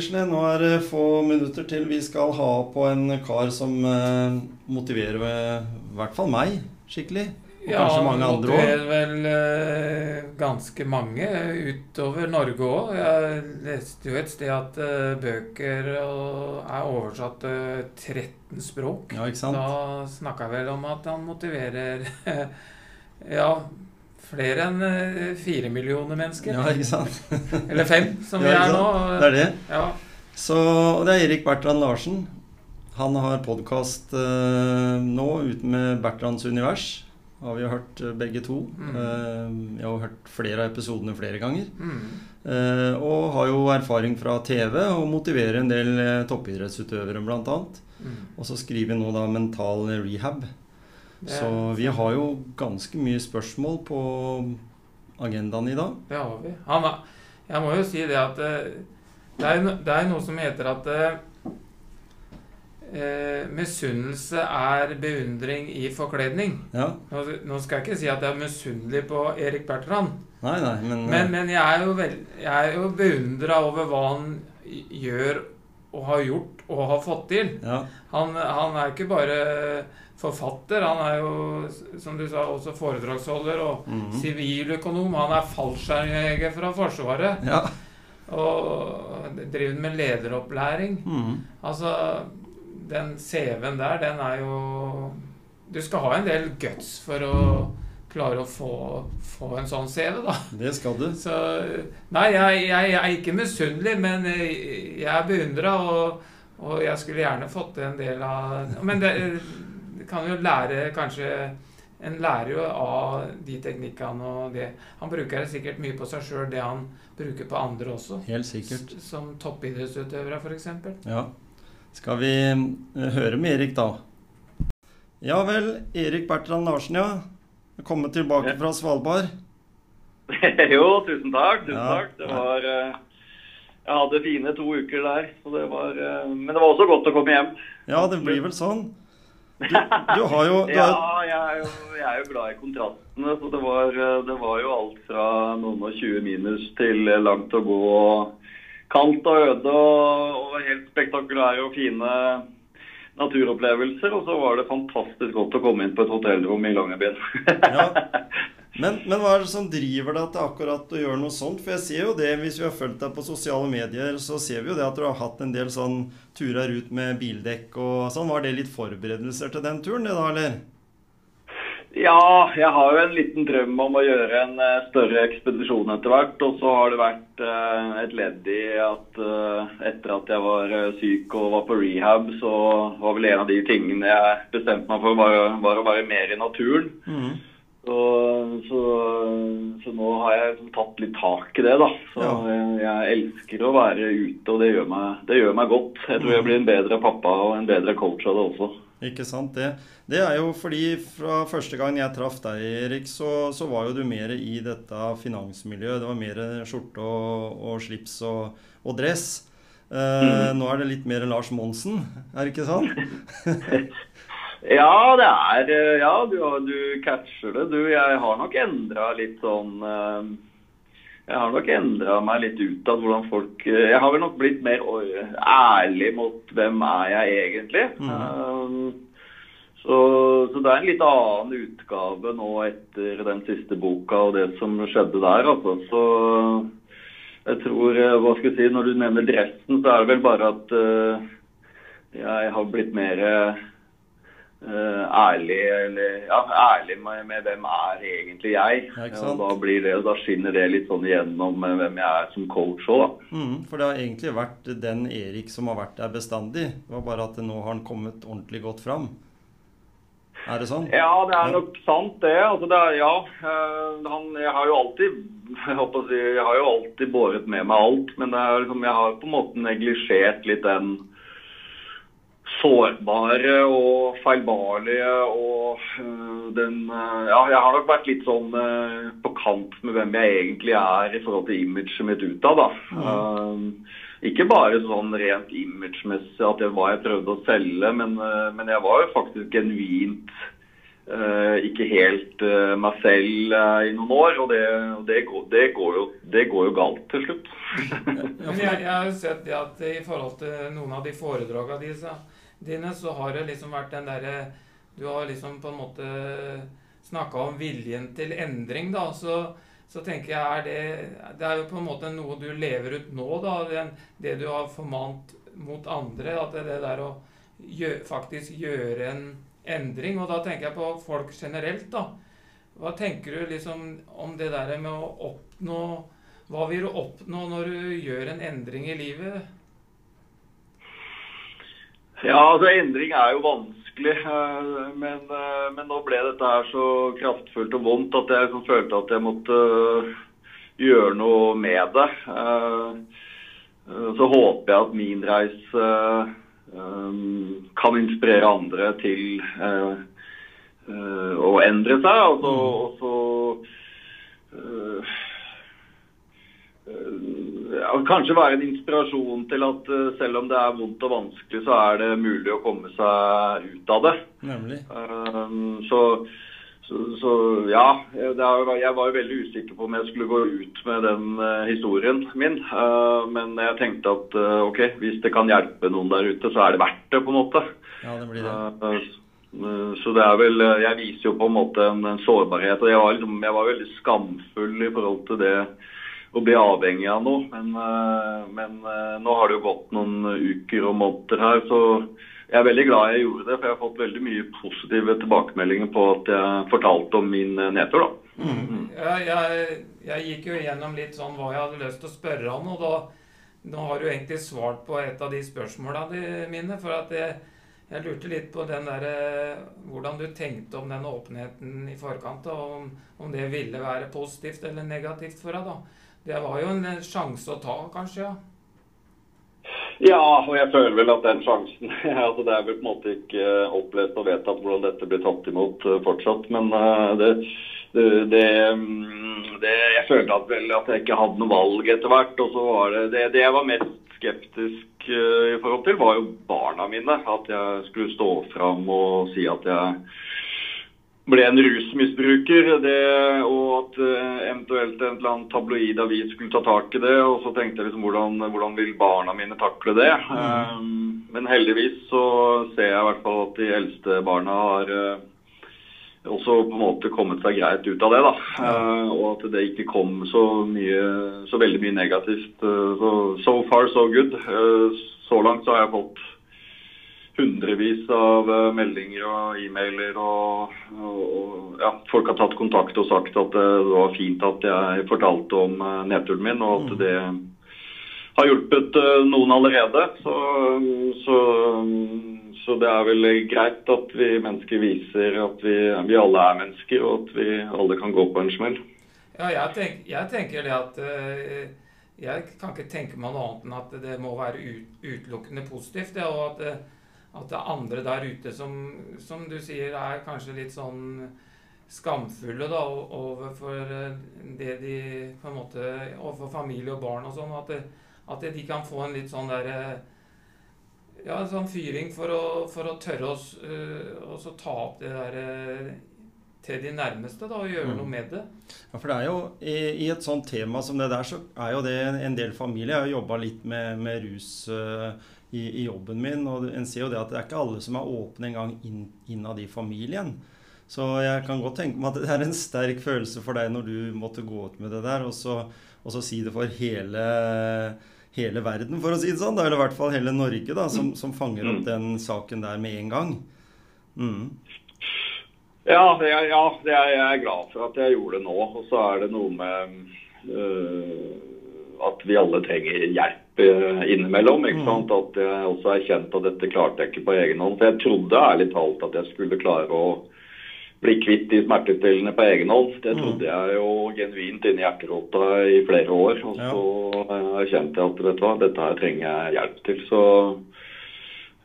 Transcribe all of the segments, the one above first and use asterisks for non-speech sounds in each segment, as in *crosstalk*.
Gisle, nå er det få minutter til vi skal ha på en kar som eh, motiverer eh, i hvert fall meg skikkelig. Og kanskje mange andre òg. motiverer vel eh, ganske mange utover Norge òg. Jeg leste jo et sted at eh, bøker er oversatt til 13 språk. Ja, ikke sant? Da snakka jeg vel om at han motiverer *laughs* ja, flere enn eh, fire millioner mennesker. Ja, ikke sant? *laughs* Eller fem, som vi er nå. Det er det. Ja. Så og det er Erik Bertrand Larsen. Han har podkast nå ute med Bertrands univers. Har vi hørt eh, begge to. Mm. Eh, jeg har hørt flere av episodene flere ganger. Mm. Eh, og har jo erfaring fra TV og motiverer en del eh, toppidrettsutøvere bl.a. Mm. Og så skriver vi nå da mental rehab. Så vi har jo ganske mye spørsmål på agendaen i dag. Det har vi. Han er, jeg må jo si det at eh, det er, det er noe som heter at eh, eh, misunnelse er beundring i forkledning. Ja. Nå, nå skal jeg ikke si at jeg er misunnelig på Erik Bertrand, Nei, nei, men, men, men jeg er jo, vel, jeg er jo beundra over hva han gjør og har gjort og har fått til. ja, Han, han er ikke bare forfatter, han er jo, som du sa, også foredragsholder og mhm. siviløkonom. Han er fallskjermjeger fra Forsvaret. ja. Og driver med lederopplæring. mhm. Altså, den CV-en der, den er jo Du skal ha en del guts for å klare å få, få en sånn CV, da. Det skal du. Så Nei, jeg, jeg, jeg er ikke misunnelig, men jeg er beundra, og, og jeg skulle gjerne fått en del av Men det kan jo lære kanskje En lærer jo av de teknikkene og det Han bruker det sikkert mye på seg sjøl, det han bruker på andre også. Helt sikkert. S- Som toppidrettsutøvere, f.eks. Ja. Skal vi eh, høre med Erik, da? Ja vel, Erik Bertrand Larsen, ja. Kommet tilbake Ja. fra Svalbard. *laughs* jo, tusen takk. Tusen Ja. takk. Det var eh, Jeg hadde fine to uker der. Så det var, eh, men det var også godt å komme hjem. Ja, det blir vel sånn. Du, du har jo du Ja, jeg er, jo, jeg er jo glad i kontrastene. Så det var, det var jo alt fra noen og 20 minus til langt å gå. og Kaldt og øde og, og helt spektakulære og fine naturopplevelser. Og så var det fantastisk godt å komme inn på et hotellrom i Longyearbyen. Ja. *laughs* men, men hva er det som driver deg til akkurat å gjøre noe sånt? For jeg ser jo det, hvis vi har fulgt deg på sosiale medier, så ser vi jo det at du har hatt en del sånn turer ut med bildekk og sånn. Var det litt forberedelser til den turen, det da, eller? Ja, jeg har jo en liten drøm om å gjøre en eh, større ekspedisjon etter hvert. Og så har det vært eh, et ledd i at eh, etter at jeg var syk og var på rehab, så var vel en av de tingene jeg bestemte meg for, var, var å være mer i naturen. Mhm. Så, så, så nå har jeg liksom tatt litt tak i det, da. Så Ja. jeg, jeg elsker å være ute, og det gjør, meg, det gjør meg godt. Jeg tror jeg blir en bedre pappa og en bedre coach av det også. Ikke sant det. Det er jo fordi fra første gang jeg traff deg, Erik, så, så var jo du mer i dette finansmiljøet. Det var mer skjorte og, og slips og, og dress. Eh, Nå er det litt mer Lars Monsen, er det ikke sånn? *laughs* Ja, det er eh, Ja, du, du catcher det. Du, jeg har nok endra litt sånn eh, Jeg har nok endra meg litt utad hvordan folk eh, Jeg har vel nok blitt mer ærlig mot hvem er jeg egentlig. Mm. Så, så det er en litt annen utgave nå etter den siste boka og det som skjedde der, altså. Så jeg tror Hva skal jeg si, når du nevner dressen, så er det vel bare at jeg har blitt mer ærlig, eller, ja, ærlig med, med hvem er egentlig jeg. Ja, og da, blir det, da skinner det litt sånn igjennom hvem jeg er som coach òg. Mm, for det har egentlig vært den Erik som har vært der bestandig. Det var bare at nå har han kommet ordentlig godt fram. Er det sånn? Ja, det er nok sant, det. Altså, det er, ja, eh, han, jeg har jo alltid jeg, håper å si, jeg har jo alltid båret med meg alt, men det er liksom, jeg har på en måte neglisjert litt den sårbare og feilbarlige og øh, den øh, Ja, jeg har nok vært litt sånn øh, på kant med hvem jeg egentlig er i forhold til imaget mitt utad, da. Um, ikke bare sånn rent imagemessig at det var jeg prøvde å selge, men, men jeg var jo faktisk genuint uh, ikke helt uh, meg selv uh, i noen år, og det, det, går, det, går jo, det går jo galt til slutt. Men jeg, jeg har jo sett det at i forhold til noen av de foredragene dine, dine, så har det liksom vært den derre Du har liksom på en måte snakka om viljen til endring, da. Så, så tenker jeg er det Det er jo på en måte noe du lever ut nå, da. Det, det du har formant mot andre. At det, det der å gjør, faktisk gjøre en endring. Og da tenker jeg på folk generelt, da. Hva tenker du liksom om det der med å oppnå hva vil du oppnå når du gjør en endring i livet? Ja, altså endring er jo vanskelig, eh, men, eh, men nå ble dette her så kraftfullt og vondt at jeg liksom følte at jeg måtte eh, gjøre noe med det. Så håper jeg at min reise kan inspirere andre til å endre seg. Altså, og så ja, kanskje være en inspirasjon til at eh, selv om det er vondt og vanskelig, så er det mulig å komme seg ut av det. Nemlig. Um, så, så, så ja, jeg var jo veldig usikker på om jeg skulle gå ut med den eh, historien min. Men jeg tenkte at ok, hvis det kan hjelpe noen der ute, så er det verdt det, på en måte. Ja, det blir det. Så det er vel Jeg viser jo på en måte en, en sårbarhet. Og jeg var, liksom, jeg var veldig skamfull i forhold til det å bli avhengig av noe. Men, uh, men uh, nå har det jo gått noen uker og måneder her, så jeg er veldig glad jeg gjorde det. For jeg har fått veldig mye positive tilbakemeldinger på at jeg fortalte om min uh, nedtur, da. Ja, jeg, jeg gikk jo gjennom litt sånn hva jeg hadde lyst til å spørre han, og da nå har du egentlig svart på et av de spørsmåla mine. For at jeg, jeg lurte litt på den der, eh, hvordan du tenkte om den åpenheten i forkant. Og om, om det ville være positivt eller negativt for deg. da. Det var jo en sjanse å ta, kanskje? ja. Ja, og jeg føler vel at den sjansen *laughs* altså Det er vel på en måte ikke eh, opplest og vedtatt hvordan dette blir tatt imot eh, fortsatt. Men eh, det, det, det, mm, Jeg følte at, vel at jeg ikke hadde noe valg etter hvert. Og så var det, det Det jeg var mest skeptisk i forhold til, var jo barna mine. At jeg skulle stå fram og si at jeg ble en rusmisbruker, det, og at eh, eventuelt en eller annen tabloid avis skulle ta tak i det. Og så tenkte jeg liksom hvordan, hvordan vil barna mine takle det? Um, men heldigvis så ser jeg i hvert fall at de eldste barna har eh, også på en måte kommet seg greit ut av det. da, uh, Og at det ikke kom så mye, så veldig mye negativt. Uh, so, so far so good. Eh, Så langt så har jeg fått hundrevis av eh, meldinger og e-mailer. Og, og, ja, folk har tatt kontakt og sagt at det var fint at jeg fortalte om eh, nedturen min, og at det har hjulpet eh, noen allerede. Så, så, så det er vel greit at vi mennesker viser at vi, vi alle er mennesker, og at vi alle kan gå på en smell. Ja, jeg, tenk, jeg tenker det at eh, Jeg kan ikke tenke meg noe annet enn at det må være ut, utelukkende positivt. Ja, og at, eh, at det er andre der ute som, som du sier, er kanskje litt sånn skamfulle da, overfor eh, det de på en måte Overfor familie og barn og sånn. At, det, at de kan få en litt sånn derre ja, en sånn fyring for å, for å tørre å øh, ta opp det der eh, til de nærmeste da, og gjøre Mm. noe med det. Ja, for det er jo, i, I et sånt tema som det der, så er jo det en del familier. Har jobba litt med, med rus eh, i, i jobben min, og en ser jo det at det er ikke alle som er åpne engang inn, innad i familien. Så jeg kan godt tenke meg at det er en sterk følelse for deg når du måtte gå ut med det der, og så, og så si det for hele, hele verden, for å si det sånn. Da, eller i hvert fall hele Norge, da, som, som fanger opp den saken der med en gang. Mm. Ja, det er, ja det er, jeg er glad for at jeg gjorde det nå. Og så er det noe med øh, at vi alle trenger hjelp innimellom. ikke sant? At jeg også er kjent at dette klarte jeg ikke på egen hånd. For jeg trodde ærlig talt at jeg skulle klare å bli kvitt de smertestillende på egen hånd. Det trodde jeg jo genuint inni hjerterota i flere år. Og så øh, erkjente jeg at vet du hva, dette her trenger jeg hjelp til. Så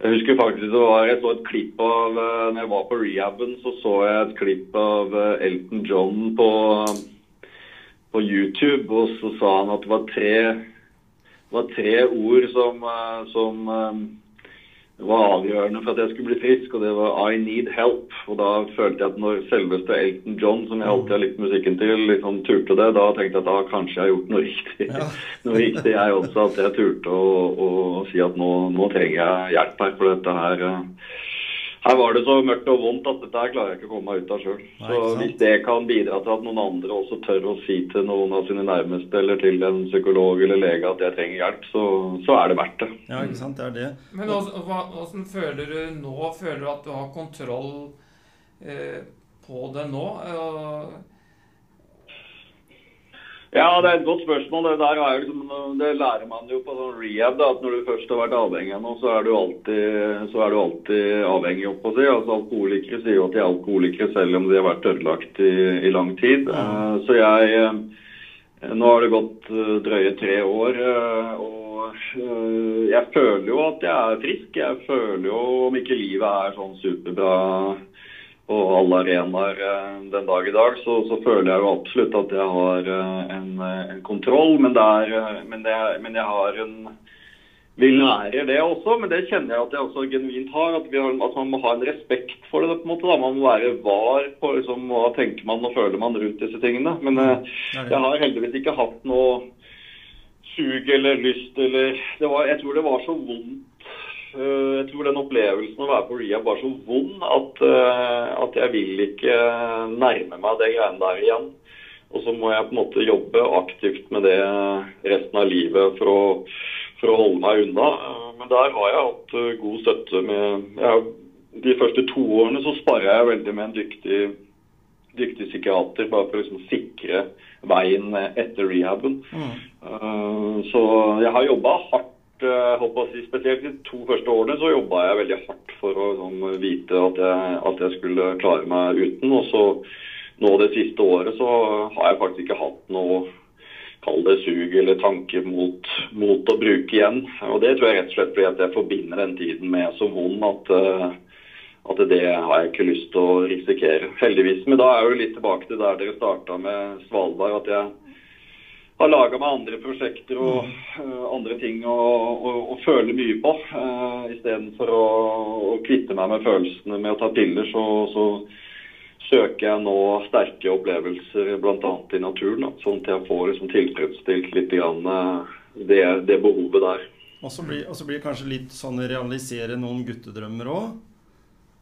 jeg husker faktisk det var, jeg så et klipp av eh, når jeg var på rehaben, så så jeg et klipp av eh, Elton John på, på YouTube, og så sa han at det var tre, det var tre ord som, eh, som eh, var avgjørende for at jeg skulle bli frisk, og det var 'I need help'. Og da følte jeg at når selveste Elton John, som jeg alltid har likt musikken til, liksom turte det, da tenkte jeg at da kanskje jeg har gjort noe riktig. Ja. *laughs* noe riktig jeg også, at jeg turte å, å, si at nå, nå trenger jeg hjelp her. For dette her eh, her var det så mørkt og vondt at dette her klarer jeg ikke å komme meg ut av sjøl. Så hvis det kan bidra til at noen andre også tør å si til noen av sine nærmeste eller til en psykolog eller lege at jeg trenger hjelp, så, så er det verdt det. Ja, ikke sant. Det er det. Men ås- åssen føler du nå? Føler du at du har kontroll eh, på det nå? Og- Ja, det er et godt spørsmål. Det der er liksom, det lærer man jo på sånn rehab. da, at Når du først har vært avhengig av noe, så er du alltid, så er du alltid avhengig. opp å si. Altså, Alkoholikere sier jo at de er alkoholikere selv om de har vært ødelagt i, i lang tid. Uh, så jeg eh, Nå har det gått eh, drøye tre år, og jeg føler jo at jeg er frisk. Jeg føler jo, om ikke livet er sånn superbra på alle arenaer eh, den dag i dag, så, så føler jeg jo absolutt at jeg har eh, en, eh, en kontroll. Men, det er, men, det, men jeg har en vil lære det også, men det kjenner jeg at jeg også genuint har. At, vi har, at man må ha en respekt for det. på en måte da. Man må være var på liksom, hva tenker man og føler man rundt disse tingene. Men jeg har heldigvis ikke hatt noe sug eller lyst eller det var, Jeg tror det var så vondt. Eh, Jeg tror den opplevelsen å være på rehab var så vond at, eh, at jeg vil ikke nærme meg det greiene der igjen. Og så må jeg på en måte jobbe aktivt med det resten av livet for å, for å holde meg unna. Eh, Men der har jeg hatt god støtte med jeg, De første to årene så sparer jeg veldig med en dyktig dyktig psykiater, bare for å liksom sikre veien etter rehaben. Mm. Så jeg har jobba hardt, eh, holdt på spesielt de to første årene så jobba jeg veldig hardt for å sånn, vite at jeg, at jeg skulle klare meg uten. Og så nå det siste året så har jeg faktisk ikke hatt noe Kall det sug eller tanke mot, mot å bruke igjen. Og det tror jeg rett og slett fordi at jeg forbinder den tiden med så vond at eh, at det har jeg ikke lyst til å risikere. Heldigvis. Men da er jeg jo litt tilbake til der dere starta med Svalbard. At jeg har laga meg andre prosjekter og uh, andre ting å, å, å føle mye på. Uh, Istedenfor å, å kvitte meg med følelsene med å ta piller, så, så søker jeg nå sterke opplevelser bl.a. i naturen. Da, sånn at jeg får liksom tilfredsstilt litt grann, uh, det, det behovet der. Og så blir, det kanskje litt sånn realisere noen guttedrømmer òg.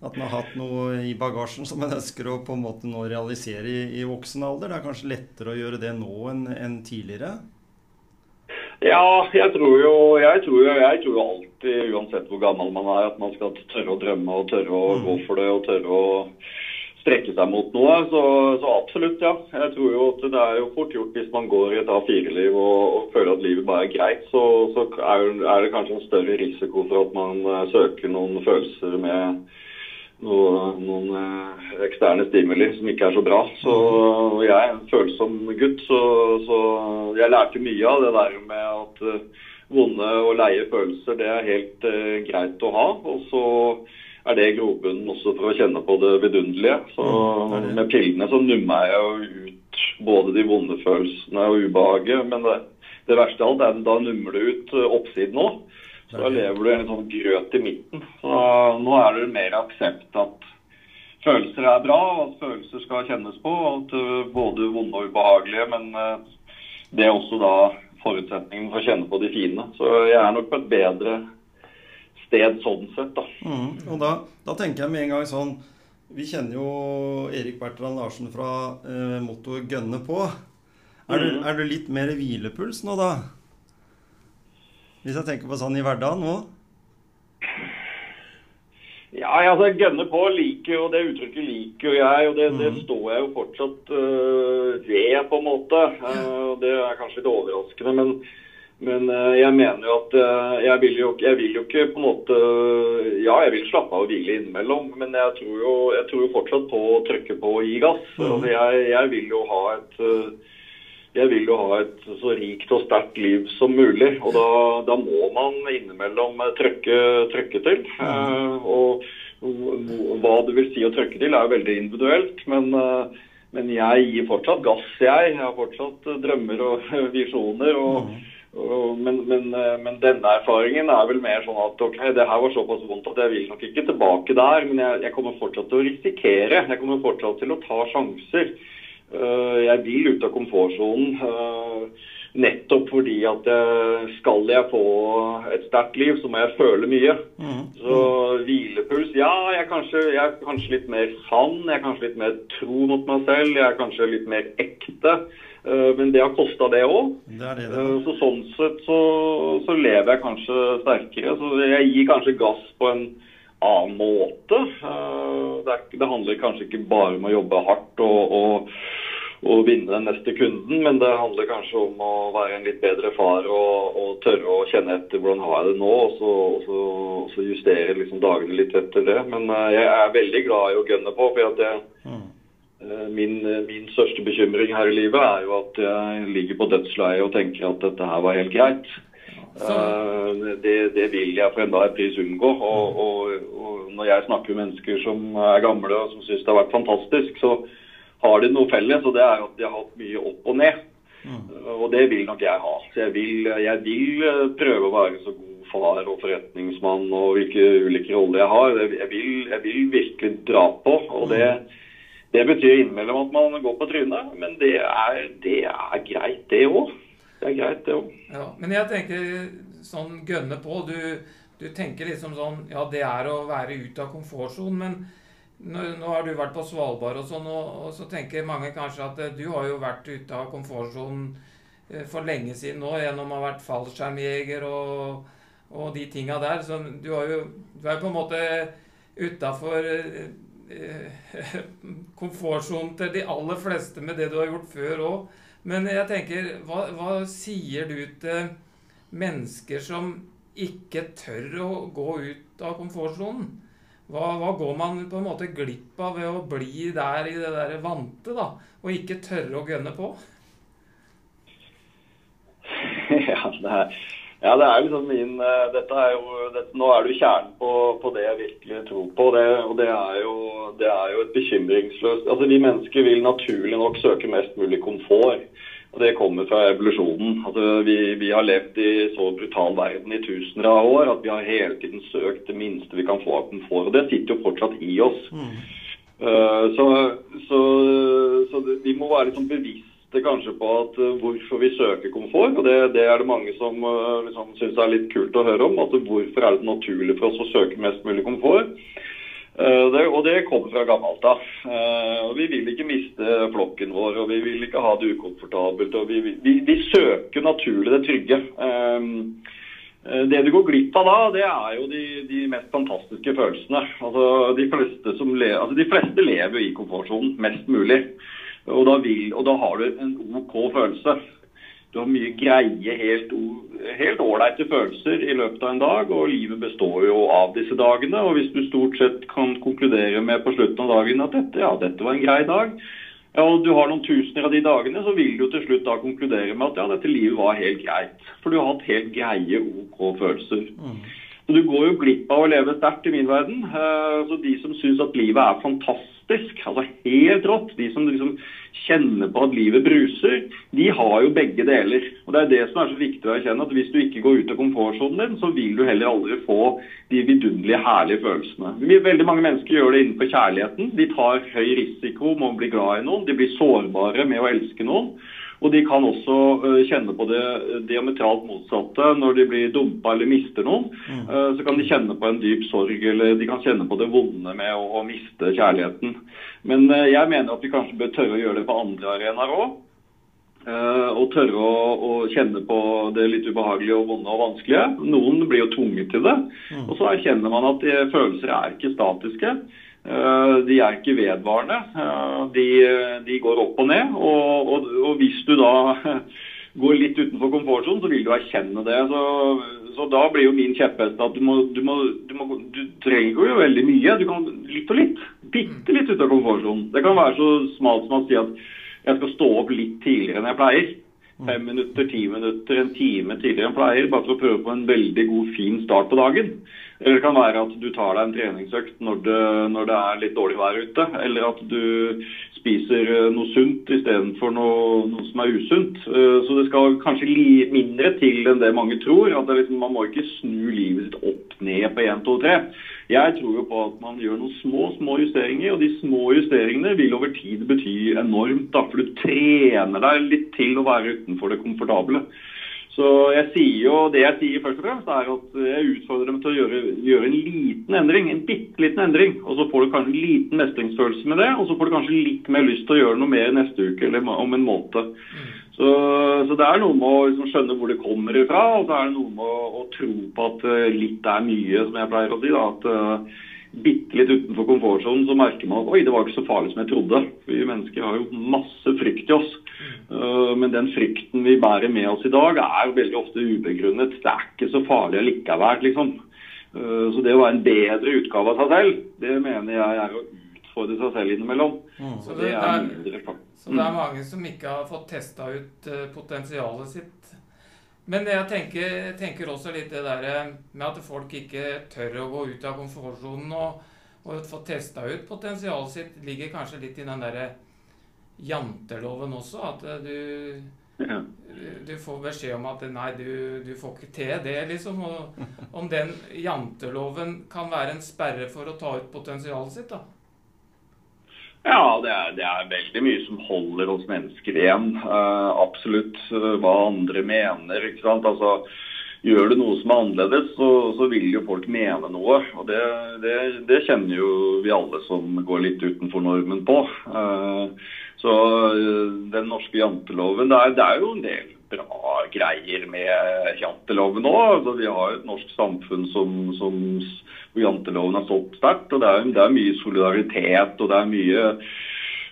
At man har hatt noe i bagasjen som man ønsker å på en måte nå realisere i, i voksen alder. Det er kanskje lettere å gjøre det nå enn en tidligere. Ja, jeg tror jo jeg tror, jo, jeg tror alltid, uansett hvor gammel man er, at man skal tørre å drømme og tørre å gå for det og tørre å strekke seg mot noe. Så, så absolutt, ja. Jeg tror jo at det er jo fort gjort hvis man går i et A4-liv og, og føler at livet bare er greit, så, så er, er det kanskje en større risiko for at man eh, søker noen følelser med noe, noen eh, eksterne stimuli som ikke er så bra. Så jeg er en følsom gutt, så, så jeg lærte mye av det der med at eh, vonde og leie følelser, det er helt uh, greit å ha. Og så er det grobunnen også for å kjenne på det vidunderlige. Så Mm, det det. med pillene så nummer jeg jo ut både de vonde følelsene og ubehaget, men det, det verste av alt er at da nummer du ut oppsiden òg. Så da lever du i en sånn grøt i midten. Så nå er det mer aksept at følelser er bra, og at følelser skal kjennes på. At uh, både vonde og ubehagelige, men uh, det er også da forutsetningen for å kjenne på de fine. Så jeg er nok på et bedre sted sånn sett, da. Mm. Og da, da tenker jeg med en gang sånn Vi kjenner jo Erik Bertrand Larsen fra eh, mottoet 'gønne på'. Er, du, Mhm. er du litt mer hvilepuls nå, da? Hvis jeg tenker på sånn i hverdagen nå? Ja, altså gønne på liker jo det uttrykket liker jo jeg, og det, det står jeg jo fortsatt uh, ved, på en måte. Uh, det er kanskje litt overraskende, men, men uh, jeg mener jo at uh, jeg, vil jo, jeg vil jo ikke på en måte Ja, jeg vil slappe av og hvile innimellom, men jeg tror jo, jeg tror jo fortsatt på å trykke på og gi gass. Altså, jeg, jeg vil jo ha et jeg vil jo ha et så rikt og sterkt liv som mulig. Og da, da må man innimellom trøkke, trøkke til. Eh, og hva det vil si å trøkke til, er jo veldig individuelt. Men, eh, men jeg gir fortsatt gass, jeg. Jeg har fortsatt drømmer og *laughs* visjoner. og og, men, men, eh, men denne erfaringen er vel mer sånn at ok, det her var såpass vondt at jeg vil nok ikke tilbake der, men jeg, jeg kommer fortsatt til å risikere. Jeg kommer fortsatt til å ta sjanser. Eh, jeg vil ut av komfortsonen. eh, Nettopp fordi at eh, skal jeg få et sterkt liv, så må jeg føle mye. Så hvilepuls Ja, jeg er, kanskje, jeg er kanskje litt mer sann. Jeg er kanskje litt mer tro mot meg selv. Jeg er kanskje litt mer ekte. Men det har kosta det òg. Så sånn sett så, så lever jeg kanskje sterkere. Så jeg gir kanskje gass på en annen måte. Eh, Det, er, ikke- det handler kanskje ikke bare om å jobbe hardt og, og, og vinne den neste kunden, men det handler kanskje om å være en litt bedre far og, og tørre å kjenne etter hvordan har jeg det nå, og så, så, så justere liksom dagene litt etter det. Men eh, jeg er veldig glad i å gunne på. for at jeg Mm. Eh, Min, min største bekymring her i livet er jo at jeg ligger på dødsleiet og tenker at dette her var helt greit. Eh, Det, det vil jeg for enhver pris unngå. Og, og, og når jeg snakker med mennesker som er gamle og som syns det har vært fantastisk, så har de noe felles, og det er at de har hatt mye opp og ned. Mm. Og det vil nok jeg ha. Så jeg vil, jeg vil eh, prøve å være så god far og forretningsmann og hvilke ulike roller jeg har. Jeg jeg vil, jeg vil virkelig dra på. og det det betyr innimellom at man går på trynet, men det er, det er greit, det òg. Det er greit, det òg. Ja, men jeg tenker sånn gønne på. Du, du tenker liksom sånn Ja, det er å være ute av komfortsonen, men nå, nå har du vært på Svalbard og sånn, og, og så tenker mange kanskje at eh, du har jo vært ute av komfortsonen eh, for lenge siden nå gjennom å ha vært fallskjermjeger og, og de tinga der. Så du, har jo, du er på en måte utafor *laughs* komfortsonen til de aller fleste med det du har gjort før òg. Men jeg tenker, hva, hva sier du til mennesker som ikke tør å gå ut av komfortsonen? Hva, hva går man på en måte glipp av ved å bli der i det der vante, da? Og ikke tørre å gønne på? *laughs* ja, det er, ja, det er liksom min eh, Dette er jo dette, Nå er du kjernen på, på det jeg virkelig tror på. Det, og det er, jo, det er jo et bekymringsløst Altså, Vi mennesker vil naturlig nok søke mest mulig komfort. Og Det kommer fra evolusjonen. Altså, vi, vi har levd i så brutal verden i tusener av år at vi har hele tiden søkt det minste vi kan få av komfort. Og det sitter jo fortsatt i oss. Eh, så, så, så vi må være litt sånn bevisste kanskje på at eh, hvorfor vi søker komfort. og Det, det er det mange som uh, liksom, syns er litt kult å høre om. at Hvorfor er det naturlig for oss å søke mest mulig komfort? Eh, det, og det kommer fra gammelt av. Eh, vi vil ikke miste flokken vår, og vi vil ikke ha det ukomfortabelt. og Vi, vi, vi søker naturlig det trygge. Eh, eh, det du går glipp av da, det er jo de, de mest fantastiske følelsene. Altså, de, fleste le, altså, de fleste lever jo i komfortsonen mest mulig. Og da, vil, og da har du en OK følelse. Du har mye greie, helt ålreite følelser i løpet av en dag, og livet består jo av disse dagene. Og hvis du stort sett kan konkludere med på slutten av dagen at dette, ja, dette var en grei dag, ja, og du har noen tusener av de dagene, så vil du til slutt da konkludere med at ja, dette livet var helt greit. For du har hatt helt greie, OK følelser. Så du går jo glipp av å leve sterkt i min verden. Eh, Så de som syns at livet er fantastisk, altså helt rått, de som liksom kjenner på at livet bruser, de har jo begge deler. Og Det er det som er så viktig å erkjenne, at hvis du ikke går ut av komfortsonen din, så vil du heller aldri få de vidunderlige, herlige følelsene. Veldig mange mennesker gjør det innenfor kjærligheten. De tar høy risiko med å bli glad i noen. De blir sårbare med å elske noen. Og de kan også ø, kjenne på det diametralt motsatte når de blir dumpa eller mister noen. Ø, Så kan de kjenne på en dyp sorg, eller de kan kjenne på det vonde med å, å miste kjærligheten. Men jeg mener at vi kanskje bør tørre å gjøre det på andre arenaer òg. Eh, og tørre å, å kjenne på det litt ubehagelige og vonde og vanskelige. Noen blir jo tvunget til det. Og så erkjenner man at følelser er ikke statiske. Eh, de er ikke vedvarende. Eh, de, de går opp og ned. Og, og, og hvis du da *laughs* går litt utenfor komfortsonen, så vil du erkjenne det. Så, så da blir jo min kjepphest at du må, du må, du må Du trenger jo veldig mye. Du kan litt og litt. Bitte litt ut av komfortsonen. Det kan være så smalt som å si at jeg skal stå opp litt tidligere enn jeg pleier. Fem minutter, ti minutter, en time tidligere enn jeg pleier. Bare for å prøve på en veldig god, fin start på dagen. Eller det kan være at du tar deg en treningsøkt når det, når det er litt dårlig vær ute. Eller at du spiser eh, noe sunt istedenfor noe, noe som er usunt. Eh, Så det skal kanskje mindre til enn det mange tror. at liksom, Man må ikke snu livet sitt opp ned på 1, 2, 3. Jeg tror jo på at man gjør noen små små justeringer, og de små justeringene vil over tid bety enormt. da, For du trener deg litt til å være utenfor det komfortable. Så jeg sier jo, Det jeg sier først og fremst, er at jeg utfordrer dem til å gjøre, gjøre en liten endring. En bitte liten endring. Og så får du kanskje en liten mestringsfølelse med det, og så får du kanskje litt mer lyst til å gjøre noe mer neste uke eller om en måned. Så, så det er noe med å liksom skjønne hvor det kommer ifra, og så er det noe med å, å tro på at eh, litt er mye, som jeg pleier å si. da, at uh, Bitte litt utenfor komfortsonen så merker man at oi, det var ikke så farlig som jeg trodde. Vi mennesker har jo masse frykt i oss. Uh, men den frykten vi bærer med oss i dag, er jo veldig ofte ubegrunnet. Det er ikke så farlig likevel, liksom. Uh, så det å være en bedre utgave av seg selv, det mener jeg er å utfordre seg selv innimellom. Så Det det, er mindre så det er mange som ikke har fått testa ut eh, potensialet sitt. Men jeg tenker, tenker også litt det der med at folk ikke tør å gå ut av komfortsonen og, og få testa ut potensialet sitt, ligger kanskje litt i den derre janteloven også. At eh, du Ja. du får beskjed om at nei, du, du får ikke til det, liksom. Og om den janteloven kan være en sperre for å ta ut potensialet sitt, da. Ja, det er, det er veldig mye som holder oss mennesker igjen. Uh, absolutt uh, hva andre mener. ikke sant? Altså, Gjør du noe som er annerledes, så, så vil jo folk mene noe. Og det, det, det kjenner jo vi alle som går litt utenfor normen på. Eh, så eh, den norske janteloven det er, det er jo en del bra greier med janteloven òg. Altså, vi har et norsk samfunn som, som, hvor janteloven har stått sterkt. og det er, det er mye solidaritet og det er mye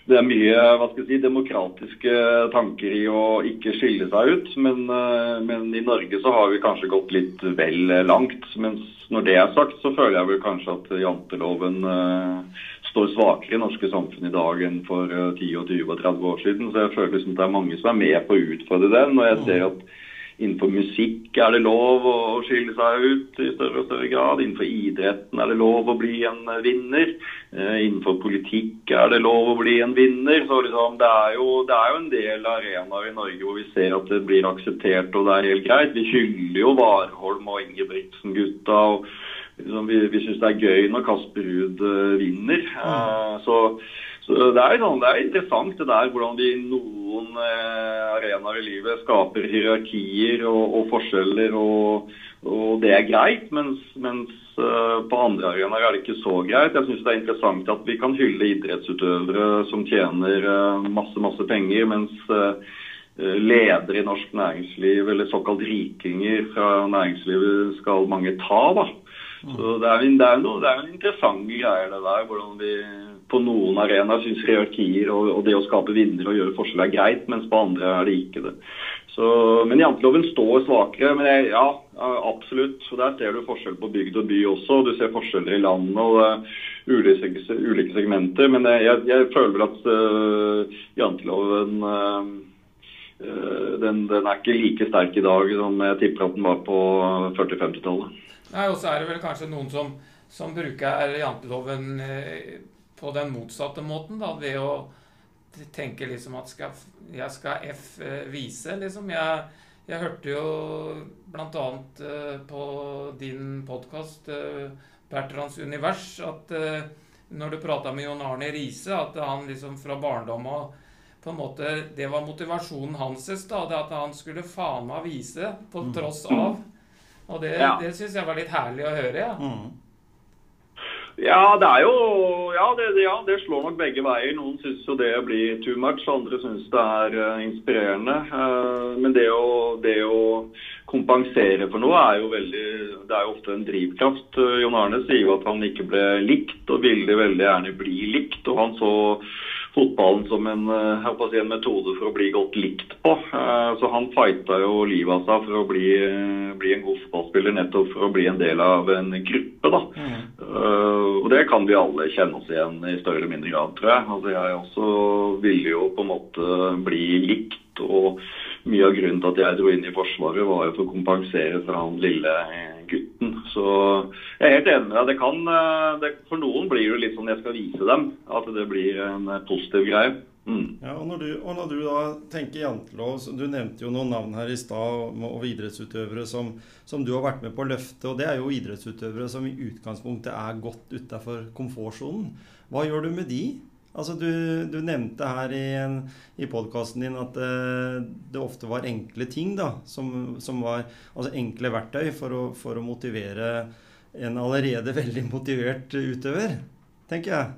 det er mye si, demokratiske tanker i å ikke skille seg ut. Men, eh, men i Norge så har vi kanskje gått litt vel langt. Mens når det er sagt, så føler jeg vel kanskje at janteloven eh, står svakere i norske samfunn i dag enn for eh, 10 og 20 og 30 år siden. Så jeg føler liksom at det er mange som er med på å utfordre den. Og jeg ser at Innenfor musikk er det lov å skille seg ut i større og større grad. Innenfor idretten er det lov å bli en vinner. Eh, Innenfor politikk er det lov å bli en vinner. Så liksom, det, er jo, det er jo en del arenaer i Norge hvor vi ser at det blir akseptert og det er helt greit. Vi hyller jo Warholm og Ingebrigtsen-gutta. og liksom, Vi, vi syns det er gøy når Kasper Ruud uh, vinner. Uh, så så det er, sånn, det er interessant det der hvordan vi i noen uh, arenaer i livet skaper hierarkier og, og forskjeller, og, og det er greit. Mens, mens eh, på andre arenaer er det ikke så greit. Jeg syns det er interessant at vi kan hylle idrettsutøvere som tjener eh, masse, masse penger, mens eh, ledere i norsk næringsliv, eller såkalt rikinger fra næringslivet, skal mange ta. da. Så Det er, det er, noe, det er en interessant greie det der, hvordan vi på noen arenaer syns hierarkier og, og det å skape vinnere og gjøre forskjell er greit, mens på andre er det ikke det. Så, men janteloven står svakere. Men jeg, ja, absolutt. Og Der ser du forskjell på bygd og by også. Du ser forskjeller i landet og uh, ulike, segmenter. Men jeg, jeg føler at uh, janteloven uh, den, den, er ikke like sterk i dag som jeg tipper at den var på 40-50-tallet. Nei, Og så er det vel kanskje noen som, som bruker janteloven eh, på den motsatte måten, da, ved å tenke liksom at skal, jeg skal F eh, vise, liksom. Jeg, jeg hørte jo bl.a. Eh, på din podkast, Bertrands univers, at når du prata med Jon Arne Riise, at han liksom fra barndommen av på en måte, Det var motivasjonen hans. da, det At han skulle faen meg vise på tross av. Og det, Ja. det syns jeg var litt herlig å høre. ja. Mm. Ja, det er jo ja det, det, ja, det slår nok begge veier. Noen syns jo det blir too much, andre syns det er uh, inspirerende. Uh, men det å, det å, kompensere for noe er jo veldig Det er jo ofte en drivkraft. Uh, Jon Arne sier jo at han ikke ble likt, og ville veldig gjerne bli likt. Og han så fotballen som en, si, en, metode for å bli godt likt på. Så han fighta jo livet av seg for å bli, bli, en god fotballspiller, nettopp for å bli en del av en gruppe. da. Mm. Og det kan vi alle kjenne oss igjen i større eller mindre grad, tror jeg. Altså, jeg også ville jo på en måte bli likt. og mye av grunnen til at jeg dro inn i Forsvaret, var jo for å kompensere for han lille gutten. Så jeg er helt enig med deg. Det kan, det, for noen blir det litt sånn jeg skal vise dem at det blir en positiv greie. Mm. Ja, og når, du, og når, du, da tenker jantelov Du nevnte jo noen navn her i stad og idrettsutøvere som, som, du har vært med på å løfte. og Det er jo idrettsutøvere som i utgangspunktet er godt utafor komfortsonen. Hva gjør du med de? Altså Du, du nevnte her i, i podkasten din at det, eh, det, ofte var enkle ting da, som, som var altså enkle verktøy for å, for å motivere en allerede *laughs* veldig motivert utøver, tenker jeg.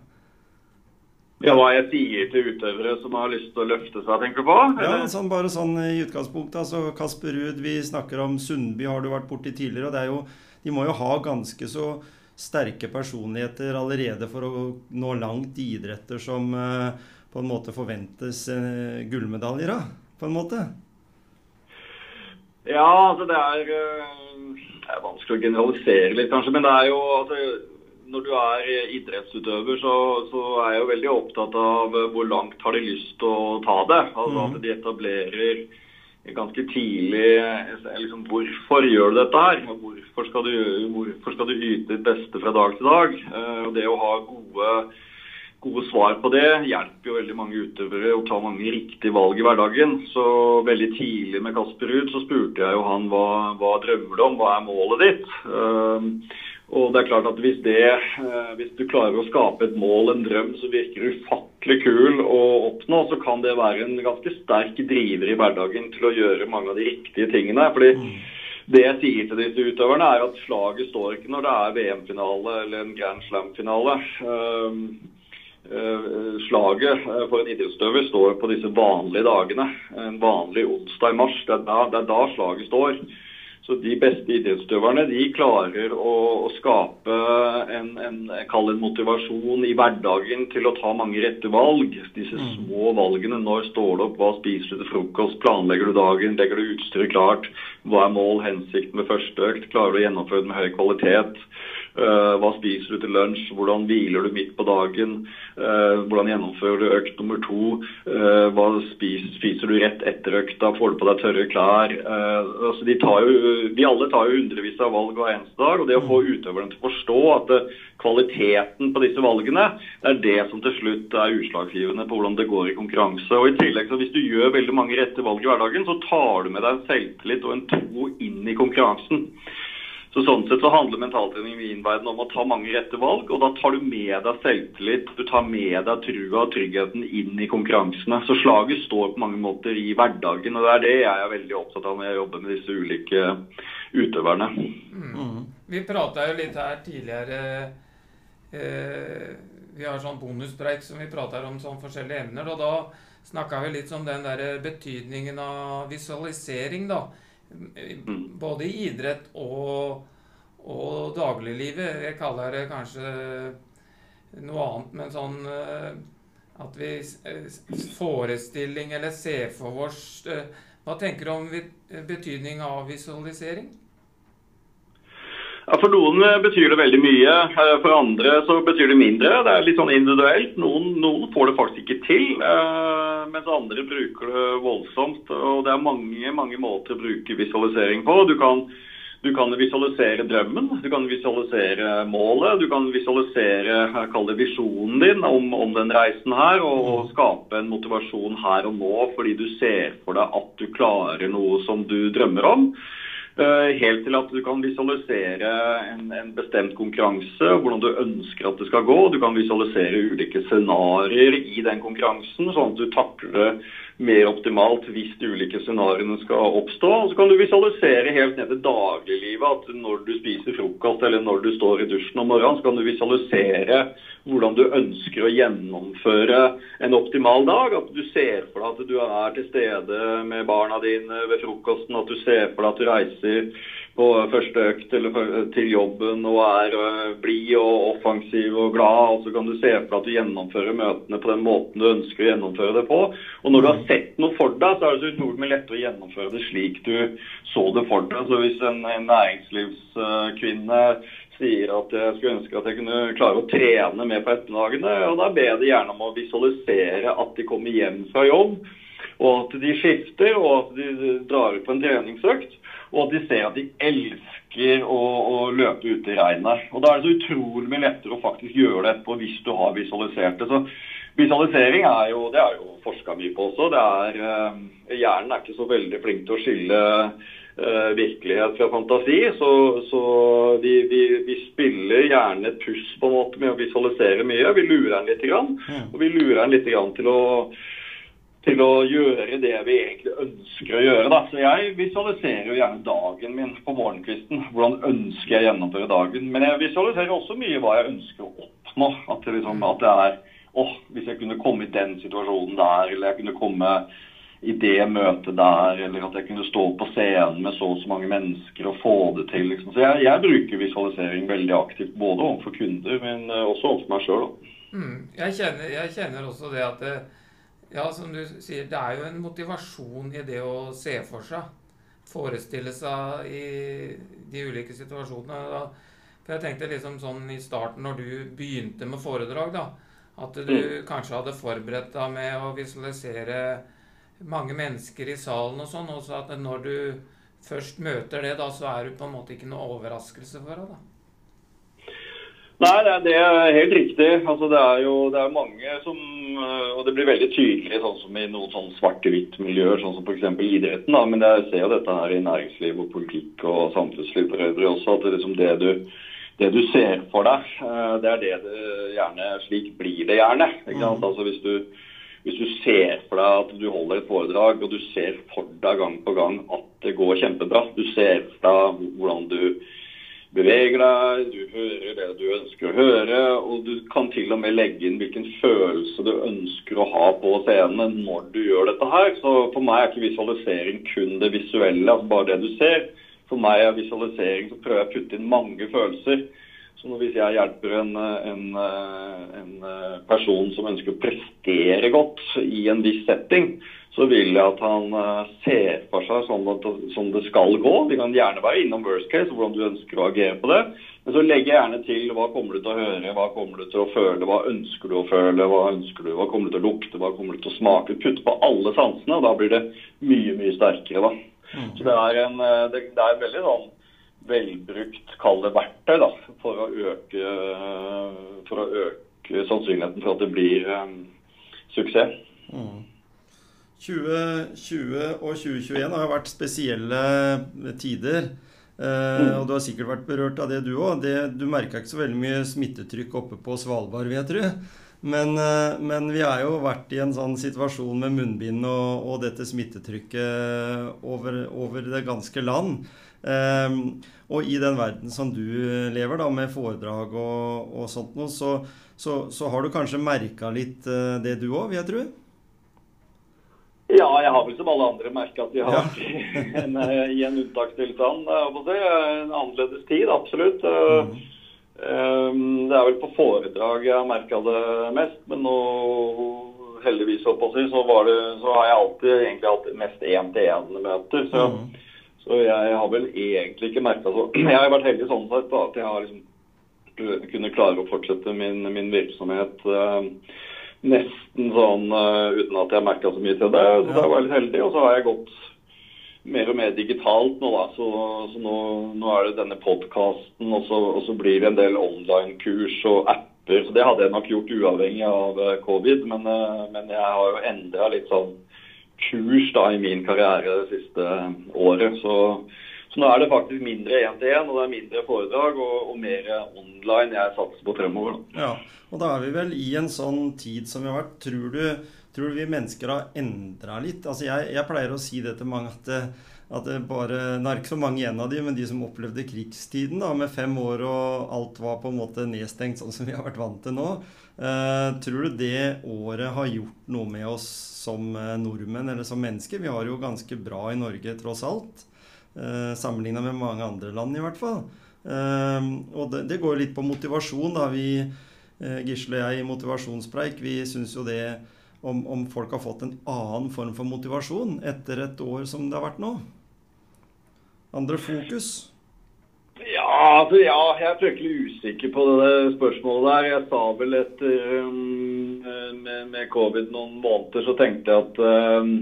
Ja, Hva jeg sier til utøvere som har lyst til å løfte seg, tenker du på? Eller? Ja, sånn, bare sånn i utgangspunktet. altså Kasper Ruud, vi snakker om Sundby, har du vært borti tidligere. og det er jo, De må jo ha ganske så sterke personligheter allerede for å nå langt i idretter som uh, på en måte forventes uh, gullmedaljer av, på en måte. Ja, altså det er, uh, det er vanskelig å generalisere litt, kanskje. Men det er jo altså, når du er idrettsutøver, så, så, er jeg jo veldig opptatt av hvor langt har de lyst til å ta det. Altså mm. At de etablerer ganske tidlig liksom, Hvorfor gjør du dette her? Hvorfor skal du, hvorfor skal du yte ditt beste fra dag til dag? Uh, det å ha gode, gode svar på det hjelper jo veldig mange utøvere å ta mange riktige valg i hverdagen. Så veldig tidlig med Kasper Ruud så spurte jeg jo han hva, hva drømmer du om, hva er målet ditt? Og det er klart at hvis, det, eh, hvis du klarer å skape et mål, en drøm, som virker ufattelig kul å oppnå, så kan det være en ganske sterk driver i hverdagen til å gjøre mange av de riktige tingene. fordi det jeg sier til disse utøverne, er at slaget står ikke når det er VM-finale eller en Grand Slam-finale. Uh, uh, slaget for en idrettsutøver står på disse vanlige dagene. En vanlig onsdag i mars. Det er da, det er da slaget står. Så de beste idrettsutøverne de klarer å, å skape en, en, en, motivasjon i hverdagen til å ta mange rette valg. Disse mm. små valgene. Når står du opp, hva spiser du til frokost, planlegger du dagen, legger du utstyret klart, hva er mål, hensikt med første økt, klarer du å gjennomføre det med høy kvalitet. Uh, hva spiser du til lunsj? Hvordan hviler du midt på dagen? Uh, hvordan gjennomfører du økt nummer to? Uh, hva spiser, spiser, du rett etter økta? Får du på deg tørre klær? Altså de, jo, de, alle tar jo hundrevis av valg hver eneste dag. og Det å få utøverne til å forstå at kvaliteten på disse valgene er det som til slutt er utslagsgivende på hvordan det går i konkurranse. Og i tillegg så Hvis du gjør veldig mange rette valg i hverdagen, så tar du med deg en selvtillit og en tro inn i konkurransen. Så Sånn sett så handler mentaltrening i min verden om å ta mange rette valg. Og da tar du med deg selvtillit, du tar med deg trua og tryggheten inn i konkurransene. Så slaget står på mange måter i hverdagen, og det er det jeg er veldig opptatt av når jeg jobber med disse ulike utøverne. Mm. Vi prata jo litt her tidligere eh, Vi har sånn bonuspreik som vi prater om sånn forskjellige emner. Og da snakka vi litt om den der betydningen av visualisering, da. Mm. Både i idrett og, og dagliglivet. Jeg kaller det kanskje noe annet, men sånn eh, at vi Forestilling eller ser for oss eh, Hva tenker du om betydning av visualisering? For noen betyr det veldig mye. For andre så betyr det mindre. Det er litt sånn individuelt. Noen, noen får det faktisk ikke til, mens andre bruker det voldsomt. Og Det er mange mange måter å bruke visualisering på. Du kan, du kan visualisere drømmen, du kan visualisere målet, du kan visualisere kall det visjonen din om, om den reisen her, og, og skape en motivasjon her og nå fordi du ser for deg at du klarer noe som du drømmer om. Eh, helt til at du kan visualisere en, en, bestemt konkurranse, hvordan du ønsker at det skal gå. Du kan visualisere ulike scenarioer i den konkurransen, sånn at du takler mer optimalt hvis de ulike scenarioene skal oppstå. Og så kan du visualisere helt ned til dagliglivet at når du spiser frokost eller når du står i dusjen om morgenen, så kan du visualisere hvordan du ønsker å gjennomføre en optimal dag. At du ser for deg at du er til stede med barna dine ved frokosten, at du ser for deg at du reiser på første økt til jobben og er øh, blid og offensiv og glad. Og så kan du se for deg at du gjennomfører møtene på den måten du ønsker å gjennomføre det på. Og når du har sett noe for deg, så er det så utrolig mye lettere å gjennomføre det slik du så det for deg. Så hvis en, en næringslivskvinne sier at jeg skulle ønske at jeg kunne klare å trene mer på ettermiddagene, og da ber jeg de gjerne om å visualisere at de kommer hjem fra jobb, og at de skifter, og at de drar ut på en treningsøkt og at de ser at de elsker å, å løpe ute i regnet. Og Da er det så utrolig mye lettere å faktisk gjøre det etterpå hvis du har visualisert det. Så Visualisering er jo, det er jo forska mye på også. Det er, eh, hjernen er ikke så veldig flink til å skille eh, virkelighet fra fantasi. Så, så vi, vi, vi, spiller gjerne et puss på en måte med å visualisere mye. Vi lurer den litt. Grann, og vi lurer den litt grann til å til å gjøre det vi egentlig ønsker å gjøre. Da. Så Jeg visualiserer jo gjerne dagen min på morgenkvisten. Hvordan ønsker jeg å gjennomføre dagen. Men jeg visualiserer også mye hva jeg ønsker å oppnå. At det, liksom, at det er åh, hvis jeg kunne komme i den situasjonen der, eller jeg kunne komme i det møtet der, eller at jeg kunne stå på scenen med så og så mange mennesker og få det til. Liksom. Så jeg, jeg, bruker visualisering veldig aktivt, både overfor kunder, men eh, også overfor meg sjøl. Mm, jeg, jeg, kjenner også det at det, ja, som du sier, det er jo en motivasjon i det å se for seg. Forestille seg i de ulike situasjonene. For jeg tenkte liksom sånn i starten, når du begynte med foredrag, da, at du mm. kanskje hadde forberedt deg med å visualisere mange mennesker i salen og sånn, og så at når du først møter det, da, så er du på en måte ikke noe overraskelse for deg, da. Nei, det er, helt riktig. Altså, det er jo det er mange som eh, Og det blir veldig tydelig sånn som i noen sånn svart-hvitt-miljøer, sånn som f.eks. idretten. Da. Men jeg ser jo dette her i næringsliv og politikk og samfunnsliv for øvrig også. At det, liksom det, du, det du ser for deg, eh, det er det det gjerne Slik blir det gjerne. Mm. Altså, hvis du hvis du ser for deg at du holder et foredrag, og du ser for deg gang på gang at det går kjempebra, du ser for deg hvordan du beveger deg, du hører det du ønsker å høre, og du kan til og med legge inn hvilken følelse du ønsker å ha på scenen når du gjør dette her. Så for meg er ikke visualisering kun det visuelle, altså bare det du ser. For meg er visualisering så prøver jeg å putte inn mange følelser. Så hvis jeg hjelper en, en, en person som ønsker å prestere godt i en viss setting, så vil jeg at han uh, ser for seg sånn at, sånn det skal gå. Vi kan gjerne være innom worst case, hvordan du ønsker å agere på det. Men så legger jeg gjerne til hva kommer du til å høre, hva kommer du til å føle, hva ønsker du å føle, hva ønsker du, hva kommer du til å lukte, hva kommer du til å smake. Putte på alle sansene, og da blir det mye, mye sterkere, da. Mm. Så det er en eh, det, det er veldig sånn velbrukt, kall det verktøy, da, for å øke, for å øke sannsynligheten for at det blir um, suksess. Mm. 2020 og 2021 har vært spesielle tider. Eh, og du har sikkert vært berørt av det, du òg. Du merka ikke så veldig mye smittetrykk oppe på Svalbard, vil jeg tro. Men, eh, men, vi har jo vært i en sånn situasjon med munnbind og, og dette smittetrykket over, over, det ganske land. Eh, og i den verden som du lever, da, med foredrag og, og sånt noe, så, så, så, har du kanskje merka litt eh, det du òg, vil jeg tro? Ja, jeg har vel som alle andre merka at vi har vært ja. en, eh, i en unntakstilstand. En annerledes tid, absolutt. Mm. Det er vel på foredrag jeg har merka det mest. Men nå, heldigvis, så, det, så har jeg alltid egentlig hatt mest én-til-én-møter. Så, mm. så, jeg har vel egentlig ikke merka så *clears throat* Jeg har vært heldig sånn sett da, at jeg har liksom kunne klare å fortsette min, min virksomhet. Uh, nesten sånn uh, uten at jeg merka så mye til det. Så ja. det var litt heldig. Og så har jeg gått mer og mer digitalt nå, da. Så, så nå, nå, er det denne podkasten, og, og, så blir det en del online-kurs og apper. Så det hadde jeg nok gjort uavhengig av uh, covid, men, uh, men, jeg har jo endra litt sånn kurs da i min karriere det siste året. Så så nå er det faktisk mindre én-til-én, og det er mindre foredrag og, og, mer online jeg satser på fremover. Da. Ja, og da er vi vel i en sånn tid som vi har vært. Tror du, tror du vi mennesker har endra litt? Altså jeg, jeg, pleier å si det til mange at, at det bare Det er ikke så mange igjen av de, men de som opplevde krigstiden da, med fem år og alt var på en måte nedstengt sånn som vi har vært vant til nå. Eh, tror du det året har gjort noe med oss som eh, nordmenn eller som mennesker? Vi har jo ganske bra i Norge tross alt. Eh, Sammenligna med mange andre land, i hvert fall. Eh, og det, det går litt på motivasjon. da vi eh, Gisle og jeg i motivasjonspreik vi syns jo det om, om, folk har fått en annen form for motivasjon etter et år som det har vært nå? Andre fokus? Ja, altså, ja jeg er fryktelig usikker på det spørsmålet der. Jeg sa vel etter um, med, med, covid noen måneder, så tenkte jeg at um,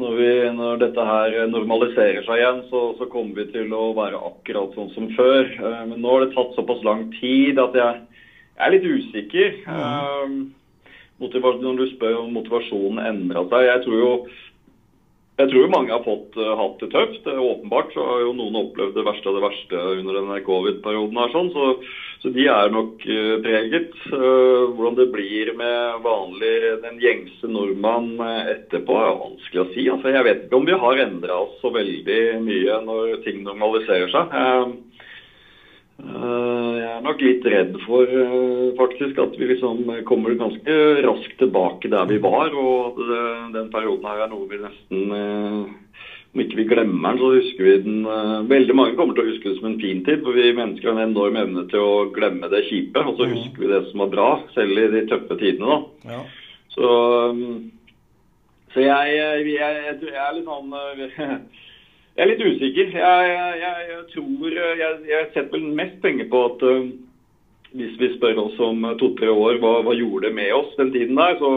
når, vi, når, dette her normaliserer seg igjen, så, så, kommer vi til å være akkurat sånn som før. Uh, men nå har det tatt såpass lang tid at jeg, jeg er litt usikker. Mm. Uh, når du spør om motivasjonen endra seg. Jeg tror jo jeg tror mange har fått uh, hatt det tøft. Åpenbart så har jo noen opplevd det verste av det verste under denne covid-perioden. her sånn, så, så, de er nok uh, preget. Uh, hvordan det blir med vanlig, den gjengse nordmann etterpå, er vanskelig å si. Altså, jeg vet ikke om vi har endra oss så veldig mye når ting normaliserer seg. Eh, jeg er nok litt redd for eh, faktisk at vi liksom kommer ganske raskt tilbake der vi var. Og at den perioden her er noe vi nesten eh, Om ikke vi glemmer den, så husker vi den Veldig mange kommer til å huske det som en fin tid. For vi mennesker har en enorm evne til å glemme det kjipe. Og så mm. husker vi det som var bra, selv i de tøffe tidene. da. Ja. Så, så jeg, jeg, jeg, jeg er litt sånn *laughs* Jeg er litt usikker. Jeg, jeg, jeg tror jeg, jeg, setter vel mest penger på at uh, hvis vi spør oss om to-tre år hva, hva gjorde det med oss den tiden der, så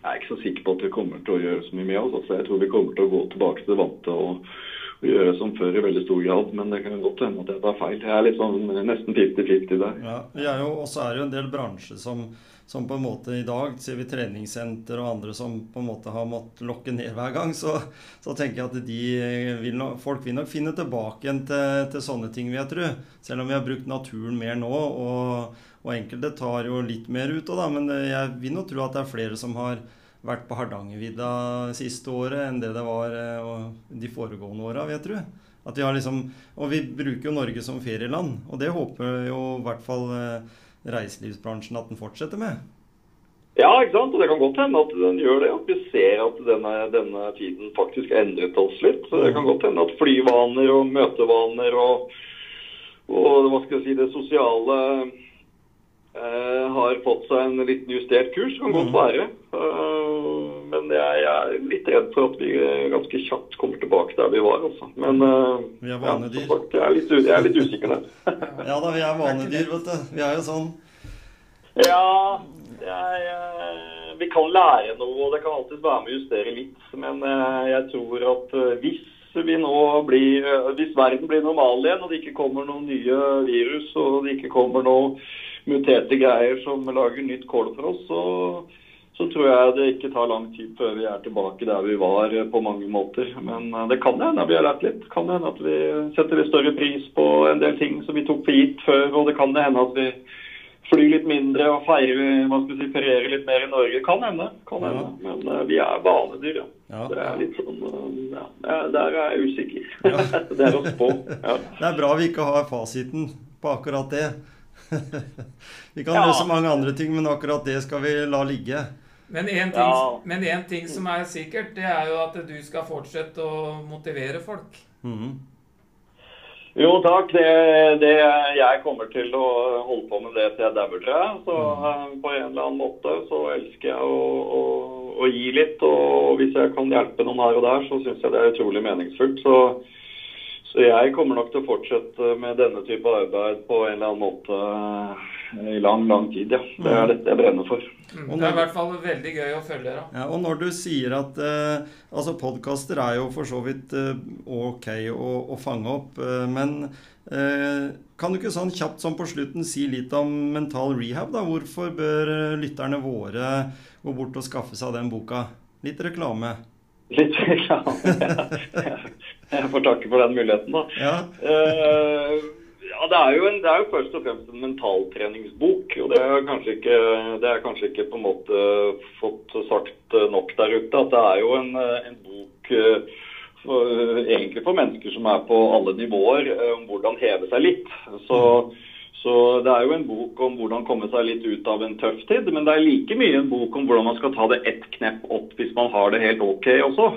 jeg er ikke så sikker på at vi kommer til å gjøre så mye med oss. Altså, jeg tror vi kommer til å gå tilbake til det vante og, gjøre som før i veldig stor grad. Men det kan godt hende at jeg tar feil. Jeg er litt sånn nesten 50-50 der. Ja, og så er det jo en del bransjer som som på en måte i dag ser vi treningssenter og andre som på en måte har måttet lokke ned hver gang, så, så tenker jeg at de vil nok, folk vil nok finne tilbake igjen til, til, sånne ting, vil jeg tro. Selv om vi har brukt naturen mer nå. Og, og enkelte tar jo litt mer ut òg, men jeg vil nok tro at det er flere som har vært på Hardangervidda siste året enn det det var eh, de foregående åra, jeg tro. At vi har liksom, og vi bruker jo Norge som ferieland, og det håper jo i hvert fall eh, reiselivsbransjen at den fortsetter med? Ja, ikke sant? og det kan godt hende at den gjør det. At vi ser at denne, denne tiden faktisk endret oss litt. Så Det kan godt hende at flyvaner og møtevaner og, og hva skal jeg si, det sosiale har fått seg en liten justert kurs. Kan godt mm. være. Uh, men jeg, er litt redd for at vi ganske kjapt kommer tilbake der vi var. Altså. Men vi er vanedyr. Ja, jeg, er litt, jeg er litt usikker der. *laughs* ja da, vi er vanedyr, vet du. Vi er jo sånn. Ja, jeg, vi kan lære noe, og det kan alltid være med å justere litt. Men jeg tror at hvis vi nå blir, hvis verden blir normal igjen, og det ikke kommer noen nye virus, og det ikke kommer noen muterte greier som lager nytt kål for oss, så så tror jeg det ikke tar lang tid før vi er tilbake der vi var eh, på mange måter. Men eh, det kan hende vi har lært litt. Kan hende at vi setter litt større pris på en del ting som vi tok for gitt før. Og det kan hende at vi flyr litt mindre og feirer, hva skal vi si, ferierer litt mer i Norge. Kan hende. kan hende. Ja. Men uh, vi er vanedyr, ja. ja. Det er litt sånn ja, Der er jeg usikker. Ja. *laughs* det er å spå. Ja. Det er bra vi ikke har fasiten på akkurat det. *laughs* vi kan løse mange andre ting, men akkurat det skal vi la ligge. Men en, ting, ja. ting, som er sikkert, det er jo at du skal fortsette å motivere folk. Mm. Jo takk. Det, det, jeg kommer til å holde på med det til jeg dauer, tror jeg. Så mm. på en eller annen måte så elsker jeg å, å, å, gi litt. Og hvis jeg kan hjelpe noen her og der, så syns jeg det er utrolig meningsfullt. Så så jeg kommer nok til å fortsette med denne type arbeid på en eller annen måte eh, i lang, lang tid. ja. Det er mm. dette jeg brenner for. Mm, det er i hvert fall veldig gøy å følge. da. Ja, og når du sier at eh, altså Podkaster er jo for så vidt eh, ok å, å, fange opp, eh, men eh, kan du ikke sånn kjapt som på slutten si litt om mental rehab? da? Hvorfor bør lytterne våre gå bort og skaffe seg den boka? Litt reklame. Litt reklame, ja. Jeg får takke for den muligheten, da. Ja. Uh, Ja, det er, jo en, det er jo først og fremst en mentaltreningsbok. og Det er kanskje ikke, det er kanskje ikke på en måte fått sagt nok der ute. At det er jo en, en bok eh, for, egentlig for mennesker som er på alle nivåer, eh, om hvordan heve seg litt. Så, så det er jo en bok om hvordan komme seg litt ut av en tøff tid. Men det er like mye en bok om hvordan man skal ta det ett knepp opp hvis man har det helt OK også.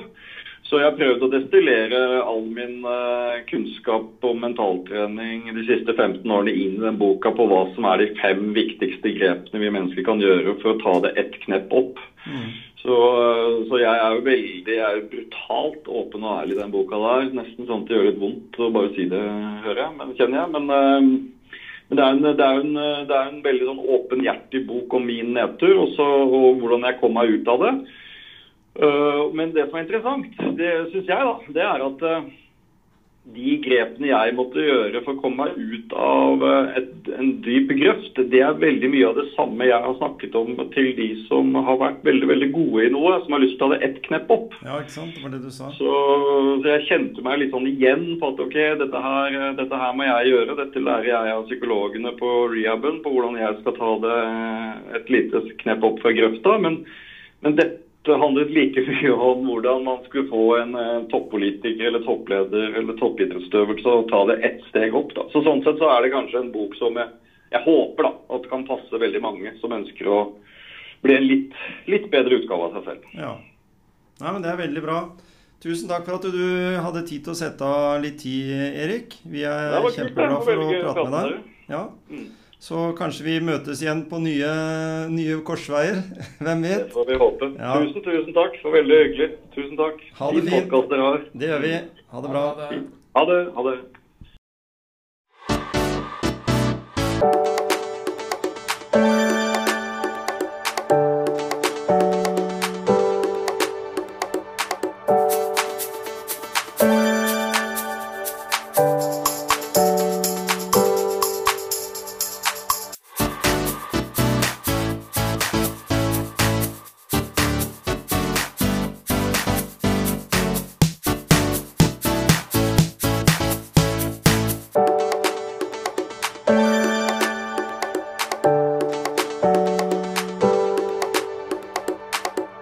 Så jeg har prøvd å destillere all min uh, kunnskap om mentaltrening de siste 15 årene inn i den boka på hva som er de fem viktigste grepene vi mennesker kan gjøre for å ta det ett knepp opp. Mm. Så, uh, så, jeg er jo veldig jeg er brutalt åpen og ærlig i den boka der. Nesten sånn at det gjør litt vondt å bare si det, hører jeg. Men kjenner jeg. Men, uh, men det, er en, det, er en, det er en veldig sånn åpenhjertig bok om min nedtur også, og hvordan jeg kom meg ut av det. Uh, men det som er interessant, det syns jeg, da, det er at uh, de grepene jeg måtte gjøre for å komme meg ut av uh, et, en dyp grøft, det er veldig mye av det samme jeg har snakket om til de som har vært veldig veldig gode i noe, som har lyst til å ta det ett knepp opp. Ja, ikke sant? Det var det du sa. Så, så jeg kjente meg litt sånn igjen på at ok, dette her, dette her må jeg gjøre. Dette lærer jeg av psykologene på rehaben, på hvordan jeg skal ta det et lite knepp opp fra grøfta. Men, men dette det handlet like *laughs* mye om hvordan man skulle få en toppolitiker eller toppleder eller toppidrettsutøver til å ta det ett steg opp. Da. Så Sånn sett så er det kanskje en bok som jeg, jeg håper da, at kan passe veldig mange som ønsker å bli en litt, litt bedre utgave av seg selv. Ja. Nei, men Det er veldig bra. Tusen takk for at du hadde tid til å sette av litt tid, Erik. Vi er kjempeglade for å prate med deg. Ja. Så kanskje vi møtes igjen på nye, nye korsveier. *laughs* Hvem vet? Det får vi håpe. Ja. Tusen, tusen takk. Det var veldig hyggelig. Tusen takk. Ha det Fin fint. Det gjør vi. Ha det bra. Ha det. Ha det. Ha det.